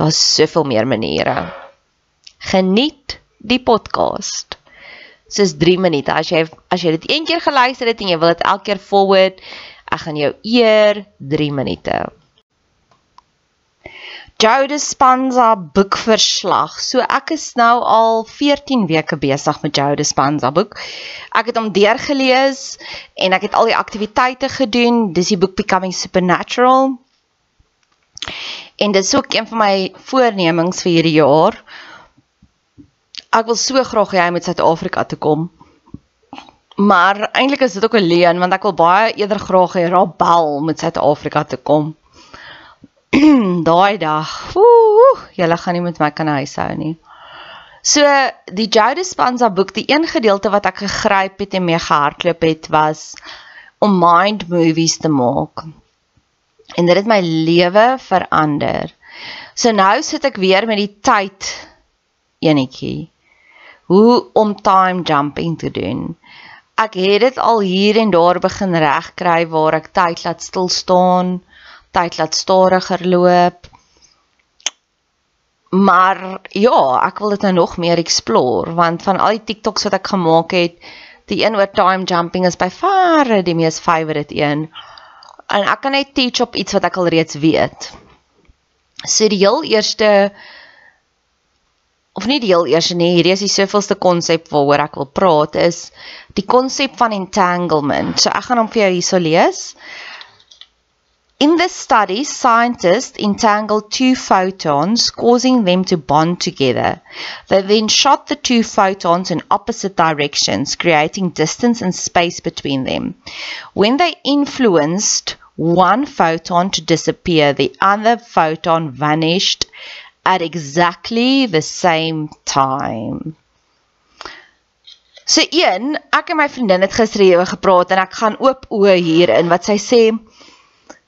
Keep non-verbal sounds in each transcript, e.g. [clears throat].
Daar's soveel meer maniere. Geniet die podcast. Dis 3 minute. As jy as jy dit een keer geluister het en jy wil dit elke keer forward, ek gaan jou eer 3 minute. Joe Dispenza boekverslag. So ek is nou al 14 weke besig met Joe Dispenza boek. Ek het hom deurgelees en ek het al die aktiwiteite gedoen. Dis die boek Becoming Supernatural. En dit is ook een van my voornemings vir hierdie jaar. Ek wil so graag hê hy moet Suid-Afrika toe kom. Maar eintlik is dit ook 'n leuen want ek wil baie eerder graag hê Rabel moet Suid-Afrika toe kom. [clears throat] Daai dag. Ooh, julle gaan nie met my kan huishou nie. So die Jode Spanza boek, die een gedeelte wat ek gegryp het en mee gehardloop het was om mind movies te maak en dit het my lewe verander. So nou sit ek weer met die tyd enetjie. Hoe om time jumping te doen. Ek het dit al hier en daar begin regkry waar ek tyd laat stil staan, tyd laat stadiger loop. Maar ja, ek wil dit nou nog meer explore want van al die TikToks wat ek gemaak het, die een oor time jumping is by far die mees favorite een en ek kan net teach op iets wat ek al reeds weet. So die heel eerste of nie die heel eerste nie, hierdie is die soveelste konsep waaroor ek wil praat is die konsep van entanglement. So ek gaan hom vir jou hierso lees. In this study, scientists entangled two photons, causing them to bond together. They then shot the two photons in opposite directions, creating distance and space between them. When they influenced one photon to disappear, the other photon vanished at exactly the same time. So een, ek en my vriendin het gister hieroor gepraat en ek gaan oop oë hierin wat sy sê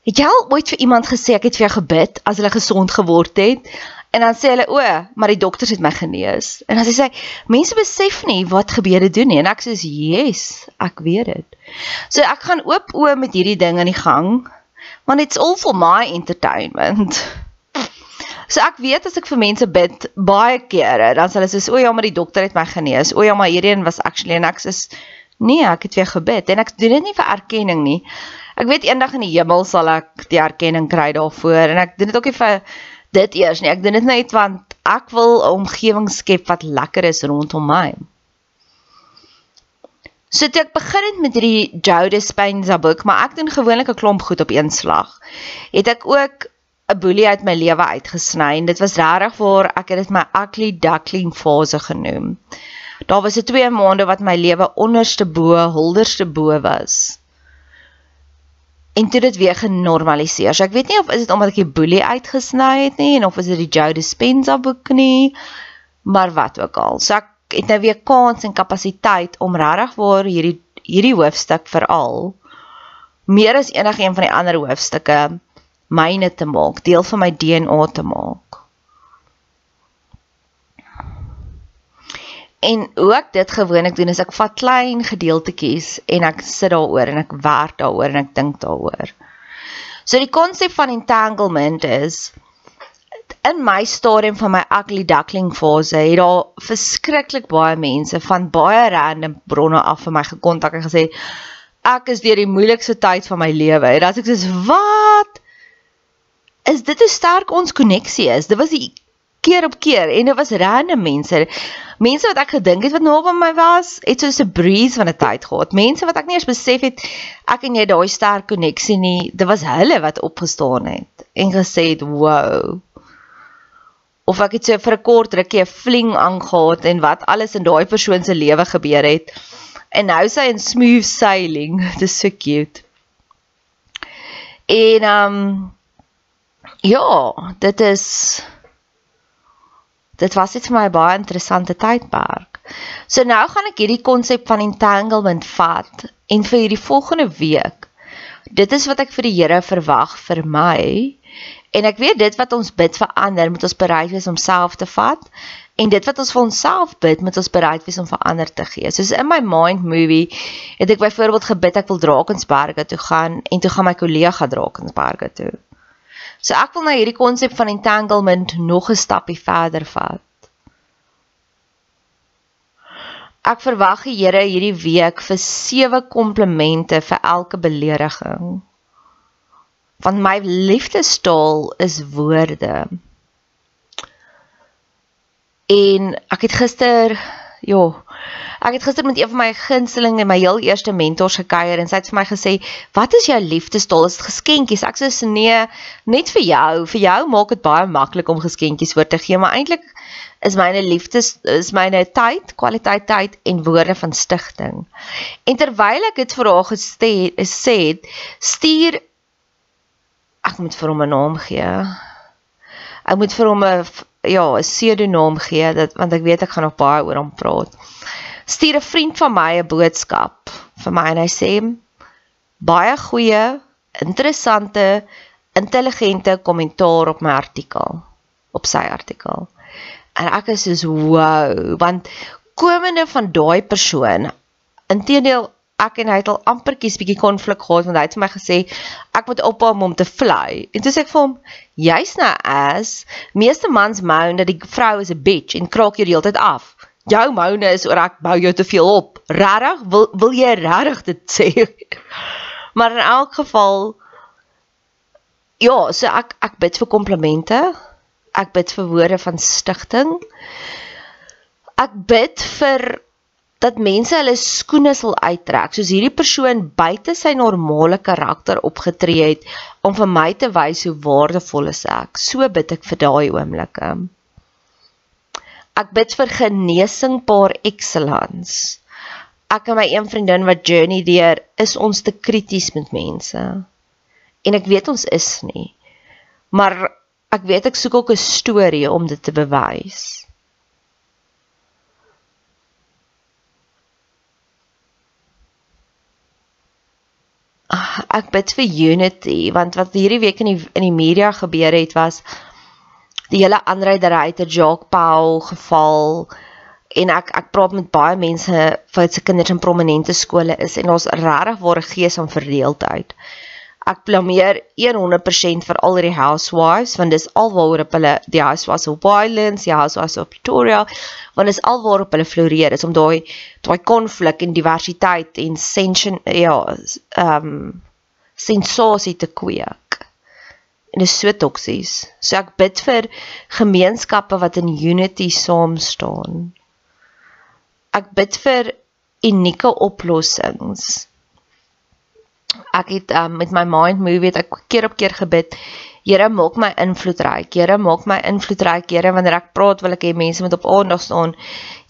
Het jy al ooit vir iemand gesê ek het vir jou gebid as hulle gesond geword het? En dan sê hulle o, maar die dokters het my genees. En dan sê sy, mense besef nie wat gebede doen nie. En ek sê, "Yes, ek weet dit." So ek gaan oop oë met hierdie ding in die gang. Want it's all for my entertainment. So ek weet as ek vir mense bid baie kere, dan sê hulle soos, "O ja, maar die dokter het my genees. O ja, maar hierdie een was actually en ek sê, "Nee, ek het weer gebid." En ek doen dit nie vir erkenning nie. Ek weet eendag in die hemel sal ek die erkenning kry daarvoor en ek doen dit ook nie vir dit eers nie. Ek doen dit net want ek wil 'n omgewing skep wat lekker is rondom my. So toe ek begin het met hierdie Joe Dispenza boek, maar ek doen gewoonlik 'n klomp goed op een slag. Het ek ook 'n boelie uit my lewe uitgesny en dit was regtig waar ek het dit my ugly duckling fase genoem. Daar was 'n 2 maande wat my lewe onderste bo, hulderste bo was en toe dit weer genormaliseer. So ek weet nie of is dit omdat ek die boelie uitgesny het nie en of is dit die Joe Dispenza boek nie, maar wat ook al. So ek het nou weer kans en kapasiteit om regtig waar hierdie hierdie hoofstuk veral meer as enige een van die ander hoofstukke myne te maak, deel van my DNA te maak. En hoe ek dit gewoonlik doen is ek vat klein gedeeltetjies en ek sit daaroor en ek werk daaroor en ek dink daaroor. So die konsep van entanglement is in my stadium van my ugly duckling fase het daar verskriklik baie mense van baie random bronne af vir my gekontak en gesê ek is deur die moeilikste tyd van my lewe. En as ek sê wat is dit hoe sterk ons koneksie is. Dit was die keer op keer en dit was random mense. Mense wat ek gedink het wat nou by my was, het so 'n breeze van 'n tyd gehad. Mense wat ek nie eens besef het ek en jy daai sterk koneksie nie. Dit was hulle wat opgestaan het en gesê het, "Wow." Of ek het so vir 'n kort rukkie 'n fling aangegaan en wat alles in daai persoon se lewe gebeur het. En nou sy in smooth sailing. [laughs] Dit is so cute. En ehm um, ja, dit is dit was net vir my 'n baie interessante tydperk. So nou gaan ek hierdie konsep van entanglement vat en vir hierdie volgende week. Dit is wat ek vir die Here verwag vir my. En ek weet dit wat ons bid vir ander, moet ons bereid wees om self te vat en dit wat ons vir onsself bid, moet ons bereid wees om vir ander te gee. Soos in my mind movie het ek byvoorbeeld gebid ek wil Drakensberge toe gaan en toe gaan my kollega Drakensberge toe. So ek wil nou hierdie konsep van entanglement nog 'n stappie verder vat. Ek verwag die Here hierdie week vir sewe komplimente vir elke belediging. Want my liefdestaal is woorde. En ek het gister, ja, Ek het gister met een van my gunsteling en my heel eerste mentors gekuier en sy het vir my gesê, "Wat is jou liefdestol? Is dit geskenkies?" Ek sê, "Nee, net vir jou. Vir jou maak dit baie maklik om geskenkies voor te gee, maar eintlik is myne liefdes is myne tyd, kwaliteit tyd en woorde van stigting." En terwyl ek dit vir haar gesê sê, stuur ek moet vir hom 'n naam gee. Ek moet vir hom 'n ja, 'n pseudoniem gee dat want ek weet ek gaan nog baie oor hom praat stuur 'n vriend van my 'n boodskap vir my en hy sê baie goeie, interessante, intelligente kommentaar op my artikel, op sy artikel. En ek is so wow, want komende van daai persoon, inteendeel ek en hy het al amper kies bietjie konflik gehad want hy het vir my gesê ek moet om hom te fly. En toe sê ek vir hom, jy's nou as meeste mans moan dat die vrou is 'n bitch en kraak jou die hele tyd af jou moune is oor ek bou jou te veel op. Regtig? Wil wil jy regtig dit sê? [laughs] maar in elk geval ja, so ek ek bid vir komplimente. Ek bid vir woorde van stigting. Ek bid vir dat mense hulle skoene sal uittrek soos hierdie persoon buite sy normale karakter opgetree het om vir my te wys hoe waardevol is ek. So bid ek vir daai oomblikke. Ek bid vir genesing par excellence. Ek en my een vriendin wat journey deur is ons te krities met mense. En ek weet ons is nie. Maar ek weet ek soek ook 'n storie om dit te bewys. Ek bid vir unity want wat hierdie week in die in die media gebeur het was die hele Andre de Ruyter Jacques Paul geval en ek ek praat met baie mense wat se kinders in prominente skole is en daar's regtig ware gees van verdeeldheid. Ek blameer 100% vir al die housewives want dis alwaar op hulle die housewives of violence, die housewives of Pretoria, want dis alwaar op hulle floreer is om daai daai konflik en diversiteit en sension ja, ehm um, sensasie te kweek. En dit is so toksies. So ek bid vir gemeenskappe wat in unity saam staan. Ek bid vir unieke oplossings ek het um, met my mind movie het ek keer op keer gebid Here maak my invloedryk. Here maak my invloedryk. Here wanneer ek praat wil ek hê mense moet op aandag staan.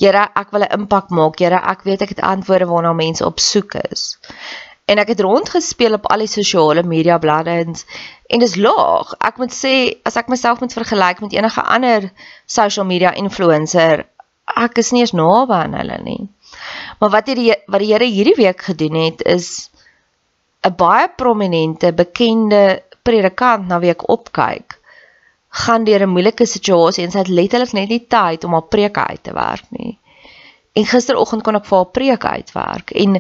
Here ek wil 'n impak maak. Here ek weet ek het antwoorde waarna mense op soek is. En ek het rondgespeel op al die sosiale media bladsy en dis laag. Ek moet sê as ek myself moet vergelyk met enige ander social media influencer, ek is nie eens naby aan hulle nie. Maar wat hierdie wat die Here hierdie week gedoen het is 'n baie prominente bekende predikant na wie ek opkyk, gaan deur 'n moeilike situasie en sy het letterlik net nie tyd om haar preek uit te werk nie. En gisteroggend kon ek vir haar preek uitwerk en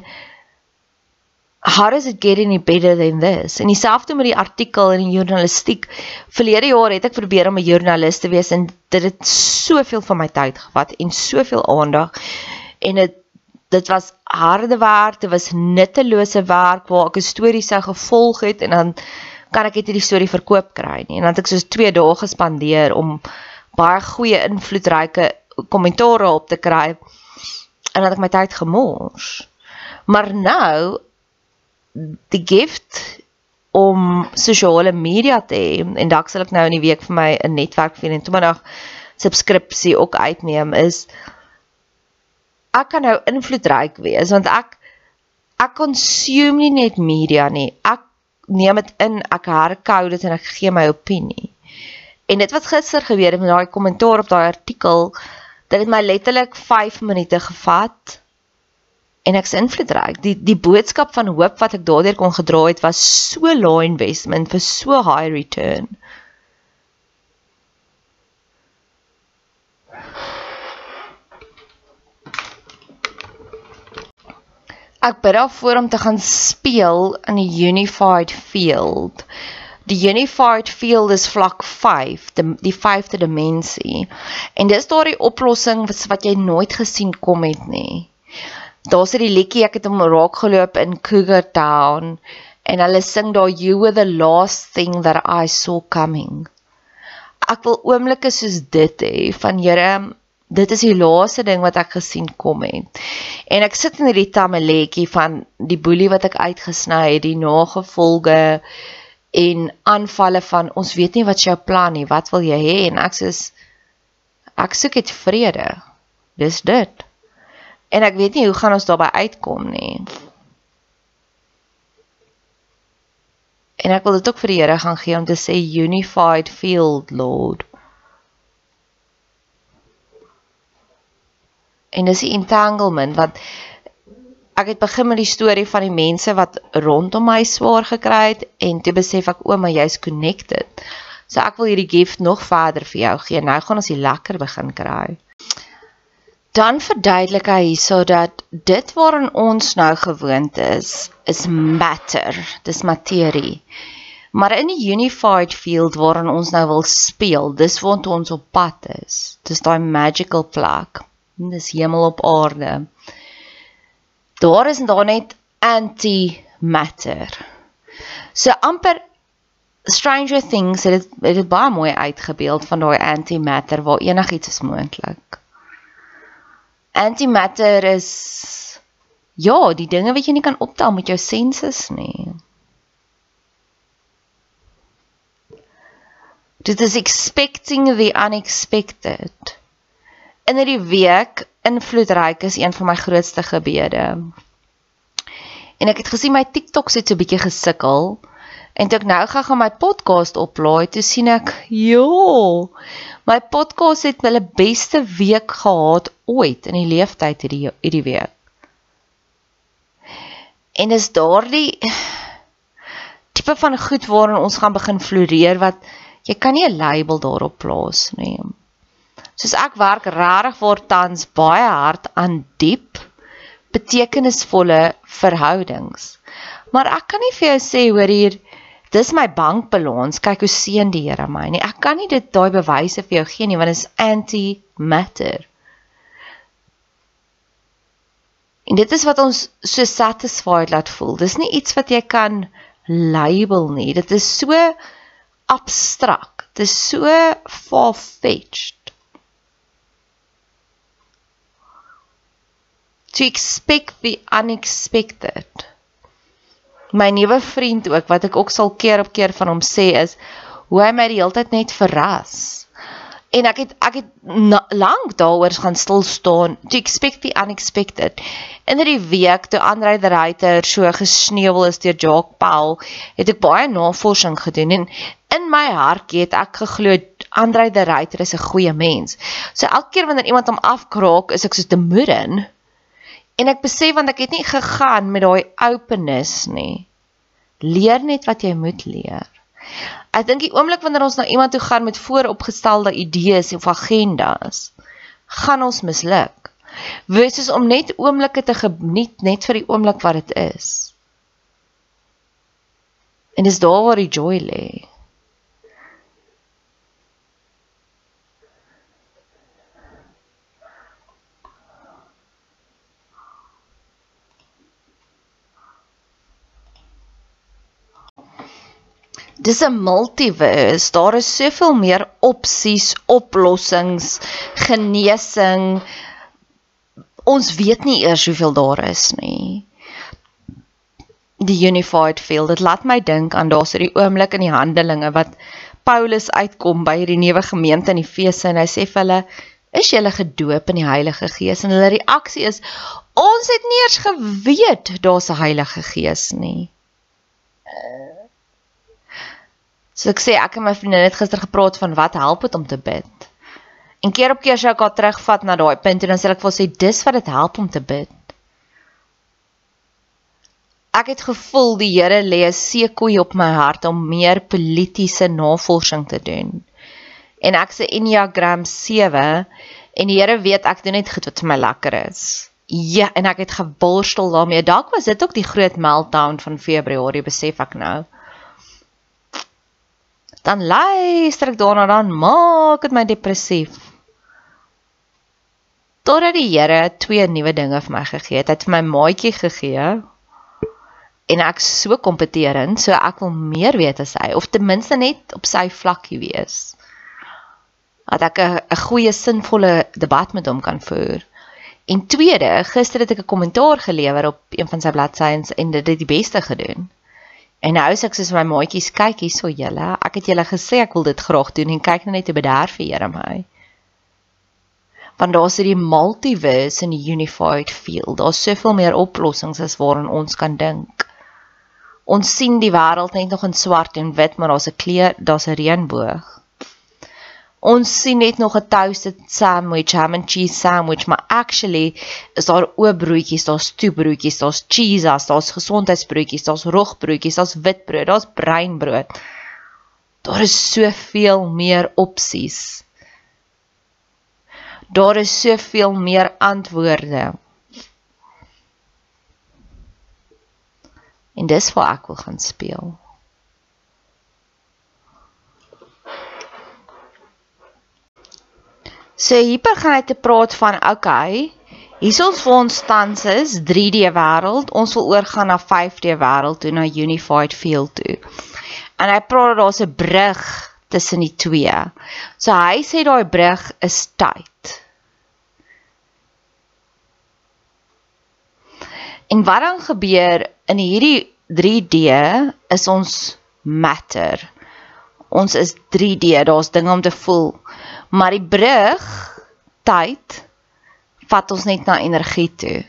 how does it get any better than this? En dieselfde met die artikel in die journalistiek. Verlede jaar het ek probeer om 'n joernalis te wees en dit het soveel van my tyd gevat en soveel aandag en dit dit was harde werk, dit was nuttelose werk waar ek 'n storie sou gevolg het en dan kan ek net hierdie storie verkoop kry nie. En dan het ek soos 2 dae gespandeer om baie goeie invloedryke kommentare op te kry en dan het my tyd gemors. Maar nou die gift om sosiale media te hê en dalk sal ek nou in die week vir my 'n netwerk vir en toe maar nog subskripsie ook uitneem is ek kan nou invloedryk wees want ek ek consume nie net media nie. Ek neem dit in, ek herkou dit en ek gee my opinie. En dit wat gister gebeur het met daai kommentaar op daai artikel, dit het my letterlik 5 minute gevat en ek's invloedryk. Die die boodskap van hoop wat ek daardeur kon gedra het was so low investment vir so high return. Ek bid daarvoor om te gaan speel in die unified field. Die unified field is vlak 5, die die 5de dimensie. En dis daardie oplossing wat jy nooit gesien kom het nie. Daar's hierdie liedjie ek het hom raak geloop in Cougar Town en hulle sing daar you were the last thing that I saw coming. Ek wil oomblikke soos dit hê van Here dit is die laaste ding wat ek gesien kom het. En ek sit in hierdie tammeletjie van die boelie wat ek uitgesny het, die nagevolge en aanvalle van ons weet nie wat jou plan nie, wat wil jy hê en ek sê ek soek net vrede. Dis dit. En ek weet nie hoe gaan ons daarby uitkom nie. En ek wil dit ook vir die Here gaan gee om te sê unified field lord. En dis die entanglement wat ek het begin met die storie van die mense wat rondom my swaar gekry het en toe besef ek o, maar jy's connected. So ek wil hierdie gift nog verder vir jou gee. Nou gaan ons die lekker begin kry. Dan verduidelik hy hierso dat dit waarin ons nou gewoond is, is matter, dis materie. Maar in die unified field waarin ons nou wil speel, dis waar ons op pad is. Dis daai magical plek dis hemel op aarde. Daar is daar net anti-matter. So amper Stranger Things het dit het baie mooi uitgebeeld van daai anti-matter waar enigiets is moontlik. Anti-matter is ja, die dinge wat jy nie kan optel met jou senses nie. Dit is expecting the unexpected in hierdie week invloedryk is een van my grootste gebede. En ek het gesien my TikToks het so 'n bietjie gesukkel. En toe ek nou gaan my podcast oplaai, toe sien ek, "Jo, my podcast het hulle beste week gehad ooit in die leeftyd hierdie hierdie week." En is daardie tipe van goed waarin ons gaan begin floreer wat jy kan nie 'n label daarop plaas nie. Soos ek werk regtig vir tans baie hard aan diep betekenisvolle verhoudings. Maar ek kan nie vir jou sê hoor hier dis my bankbalans, kyk hoe seën die Here my nie. Ek kan nie dit daai bewyse vir jou gee nie want dit is anti-matter. En dit is wat ons so satisfied laat voel. Dis nie iets wat jy kan label nie. Dit is so abstrakt. Dit is so far-fetched. To expect the unexpected my nuwe vriend ook wat ek ook sal keer op keer van hom sê is hoe hy my die hele tyd net verras. En ek het ek het lank daaroor gaan stil staan to expect the unexpected. In die week toe Andre de Ruyter so gesneuwel is deur Jacques Paul, het ek baie navorsing gedoen en in my hart het ek geglo Andre de Ruyter is 'n goeie mens. So elke keer wanneer iemand hom afkraak, is ek so te moeder En ek besef want ek het nie gegaan met daai openness nie. Leer net wat jy moet leer. Ek dink die oomblik wanneer ons na iemand toe gaan met vooropgestelde idees of agendas, gaan ons misluk. Wees is om net oomblikke te geniet net vir die oomblik wat dit is. En dis daar waar die joy lê. Dis 'n multiverse. Daar is soveel meer opsies, oplossings, genesing. Ons weet nie eers hoeveel daar is nie. Die unified field. Dit laat my dink aan daar's hierdie oomblik in die Handelinge wat Paulus uitkom by hierdie nuwe gemeente in Efese en hy sê vir hulle is julle gedoop in die Heilige Gees en hulle reaksie is ons het nie eers geweet daar's 'n Heilige Gees nie. Uh, So ek sê ek en my vriendin het gister gepraat van wat help dit om te bid. En keer op keer sou ek haar terugvat na daai punt en dan sê ek vir sy dis wat dit help om te bid. Ek het gevoel die Here lê 'n seekoei op my hart om meer politieke navorsing te doen. En ek sê Enneagram 7 en die Here weet ek doen net goed wat vir my lekker is. Ja, en ek het geborstel daarmee. Dalk was dit ook die groot meltdown van Februarie, besef ek nou dan luister ek daarna dan maak dit my depressief. Totdat die Here twee nuwe dinge vir my gegee het. Hy het vir my maatjie gegee en ek so kompeterend, so ek wil meer weet as hy of ten minste net op sy vlakkie wees. Dat ek 'n goeie sinvolle debat met hom kan voer. En tweede, gister het ek 'n kommentaar gelewer op een van sy bladsye en dit het die beste gedoen. En nou sê ek soos my maatjies, kyk hierso julle, ek het julle gesê ek wil dit graag doen en kyk nou net hoe bederf vir Here my. Want daar's hierdie multiverse in die unified field. Daar's soveel meer oplossings as waaraan ons kan dink. Ons sien die wêreld net nog in swart en wit, maar daar's 'n kleur, daar's 'n reënboog. Ons sien net nog 'n toasted sandwich, ham and cheese sandwich, maar actually is daar oop broodjies, daar's toebroodjies, daar's cheeses, daar's gesondheidsbroodjies, daar's rogbroodjies, daar's witbrood, daar's breinbrood. Daar is soveel meer opsies. Daar is soveel meer antwoorde. En dis waar ek wil gaan speel. So hier begin hy te praat van okay, hier ons vir ons tans is 3D wêreld, ons wil oorgaan na 5D wêreld toe na unified field toe. En hy praat daar's 'n brug tussen die twee. So hy sê daai brug is tyd. En wat dan gebeur in hierdie 3D is ons matter. Ons is 3D, daar's dinge om te voel. Maar die brug tyd vat ons net na energie toe.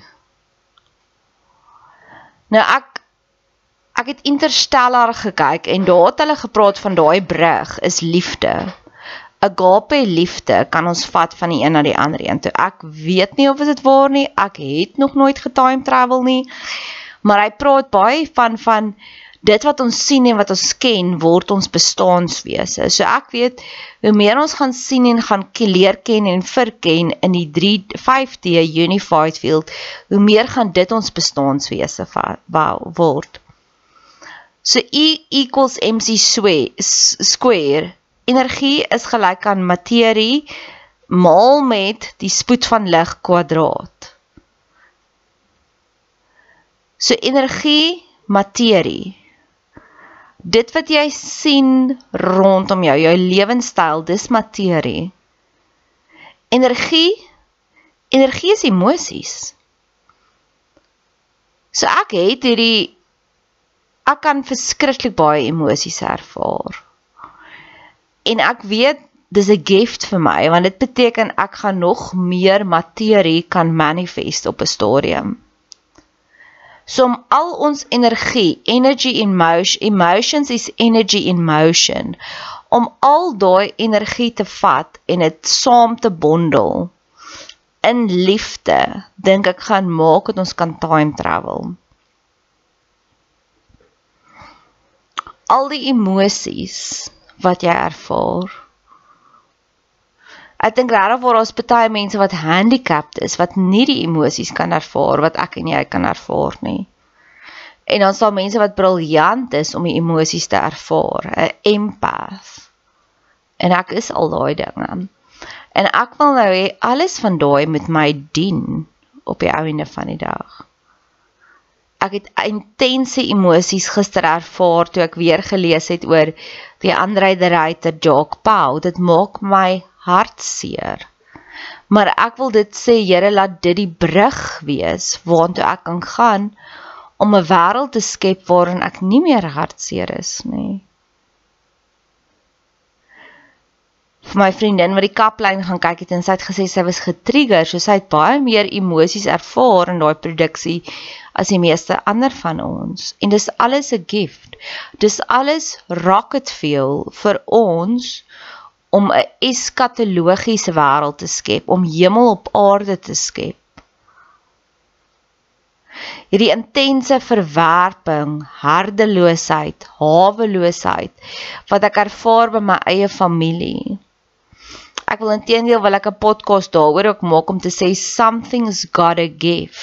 Nou ek ek het Interstellar gekyk en daar het hulle gepraat van daai brug is liefde. Agape liefde kan ons vat van die een na die ander een toe. Ek weet nie of dit waar nie. Ek het nog nooit getime travel nie. Maar hy praat baie van van dit wat ons sien en wat ons ken word ons bestaanswese. So ek weet hoe meer ons gaan sien en gaan leer ken en verken in die 3 5D unified field, hoe meer gaan dit ons bestaanswese word. So E equals mc square. Energie is gelyk aan materie maal met die spoed van lig kwadraat. So energie, materie dit wat jy sien rondom jou, jou lewenstyl, dis materie. Energie, energie is emosies. So ek het hierdie ek kan verskriklik baie emosies ervaar. En ek weet dis 'n gift vir my want dit beteken ek gaan nog meer materie kan manifest op 'n stadium. So om al ons energie, energy in motion, emotions is energy in motion, om al daai energie te vat en dit saam te bondel in liefde, dink ek gaan maak dat ons kan time travel. Al die emosies wat jy ervaar. Ek dink regtig waar ons baie mense wat handicapped is wat nie die emosies kan ervaar wat ek en jy kan ervaar nie. En dan sal mense wat briljant is om die emosies te ervaar, 'n empath. En ek is al daai dinge. En ek wil nou hê alles van daai met my dien op die einde van die dag. Ek het intense emosies gister ervaar toe ek weer gelees het oor die Andre de Ruyter Jock Pau. Dit maak my hartseer. Maar ek wil dit sê, Here, laat dit die brug wees waartoe ek kan gaan om 'n wêreld te skep waarin ek nie meer hartseer is nie. Vir my vriendin wat die kaplyn gaan kyk het en sy het gesê sy was getrigger, so sy het baie meer emosies ervaar in daai produksie as die meeste ander van ons. En dis alles 'n gift. Dis alles rocket fuel vir ons om 'n eskatologiese wêreld te skep, om hemel op aarde te skep. Hierdie intense verwerping, hardeloosheid, haweloosheid wat ek ervaar by my eie familie. Ek wil intedeel wil ek 'n podcast daaroor ook maak om te sê something's got to give.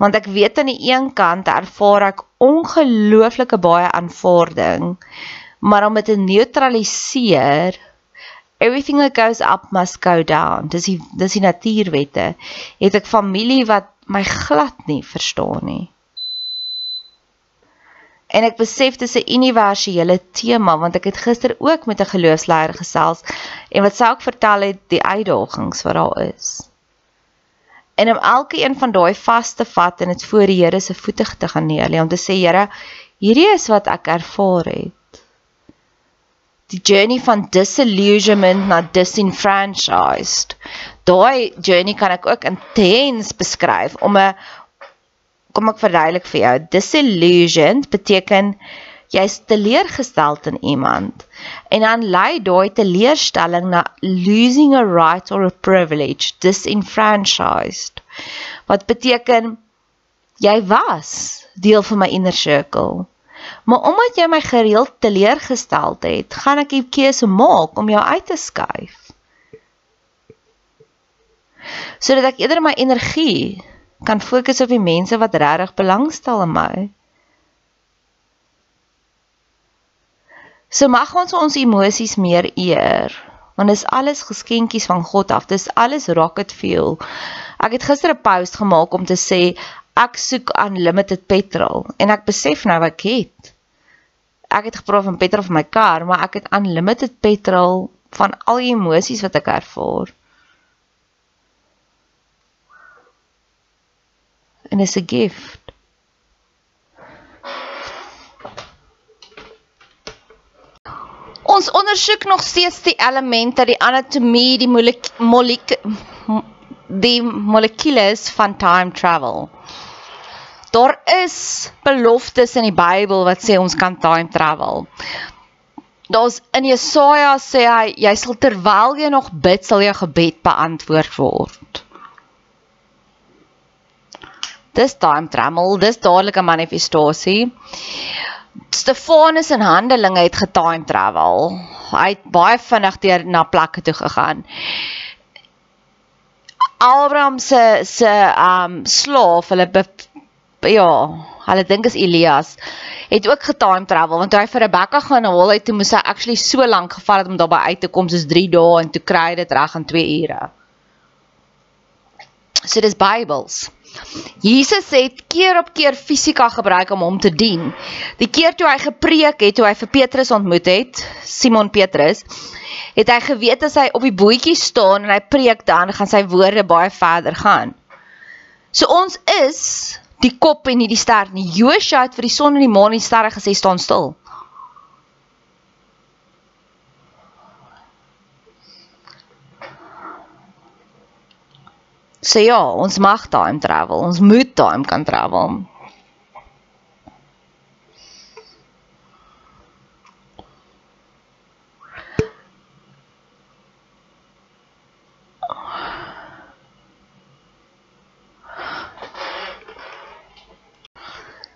Want ek weet aan die een kant ervaar ek ongelooflike baie aanvaarding, maar om dit te neutraliseer everything that goes up must go down. Dis die dis die natuurwette. Het ek familie wat my glad nie verstaan nie. En ek besef dis 'n universele tema want ek het gister ook met 'n geloofsleier gesels en wat sou ek vertel het die uitdagings wat daar is. En om elke een van daai vas te vat en dit voor die Here se voete te gaan neer, om te sê Here, hierdie is wat ek ervaar het die journey van disillusionment na disenfranchised. Daai journey kan ek ook intens beskryf om 'n kom ek verduidelik vir jou. Disillusioned beteken jy's teleurgestel in iemand en dan lei daai teleurstelling na losing a right or a privilege, disenfranchised. Wat beteken jy was deel van my inner circle Maar omdat jy my gereeld teleurgestel het, gaan ek 'n keuse maak om jou uit te skuif. Sodat ek eerder my energie kan fokus op die mense wat regtig belangstel in my. So mag ons ons emosies meer eer, want dit is alles geskenkies van God af. Dis alles rocket fuel. Ek het gister 'n post gemaak om te sê ek soek unlimited petrol en ek besef nou ek het ek het gepraat van petrol vir my kar maar ek het unlimited petrol van al die emosies wat ek ervaar en is 'n gift Ons ondersoek nog steeds die elemente, die anatomie, die molekules die molekules van time travel. Daar is beloftes in die Bybel wat sê ons kan time travel. Daar's in Jesaja sê hy jy sal terwyl jy nog bid sal jou gebed beantwoord word. Dis time travel, dis dadelike manifestasie. Stefanus in Handelinge het getime travel. Hy het baie vinnig deur na plekke toe gegaan. Abraham se se um slaaf, hulle be, ja, hulle dink is Elias, het ook getime travel want toe hy vir Rebekka gaan haal het, toe moes hy actually so lank gevat het om daarby uit te kom soos 3 dae en toe kry hy dit reg in 2 ure. So dis Bybels. Jesus het keer op keer fisika gebruik om hom te dien. Die keer toe hy gepreek het, toe hy vir Petrus ontmoet het, Simon Petrus, het hy geweet as hy op die bootjie staan en hy preek dan gaan sy woorde baie verder gaan. So ons is die kop en nie die ster nie. Josua het vir die son en die maan en die sterre gesê staan stil. So ja, ons mag time travel. Ons moet time kan travel.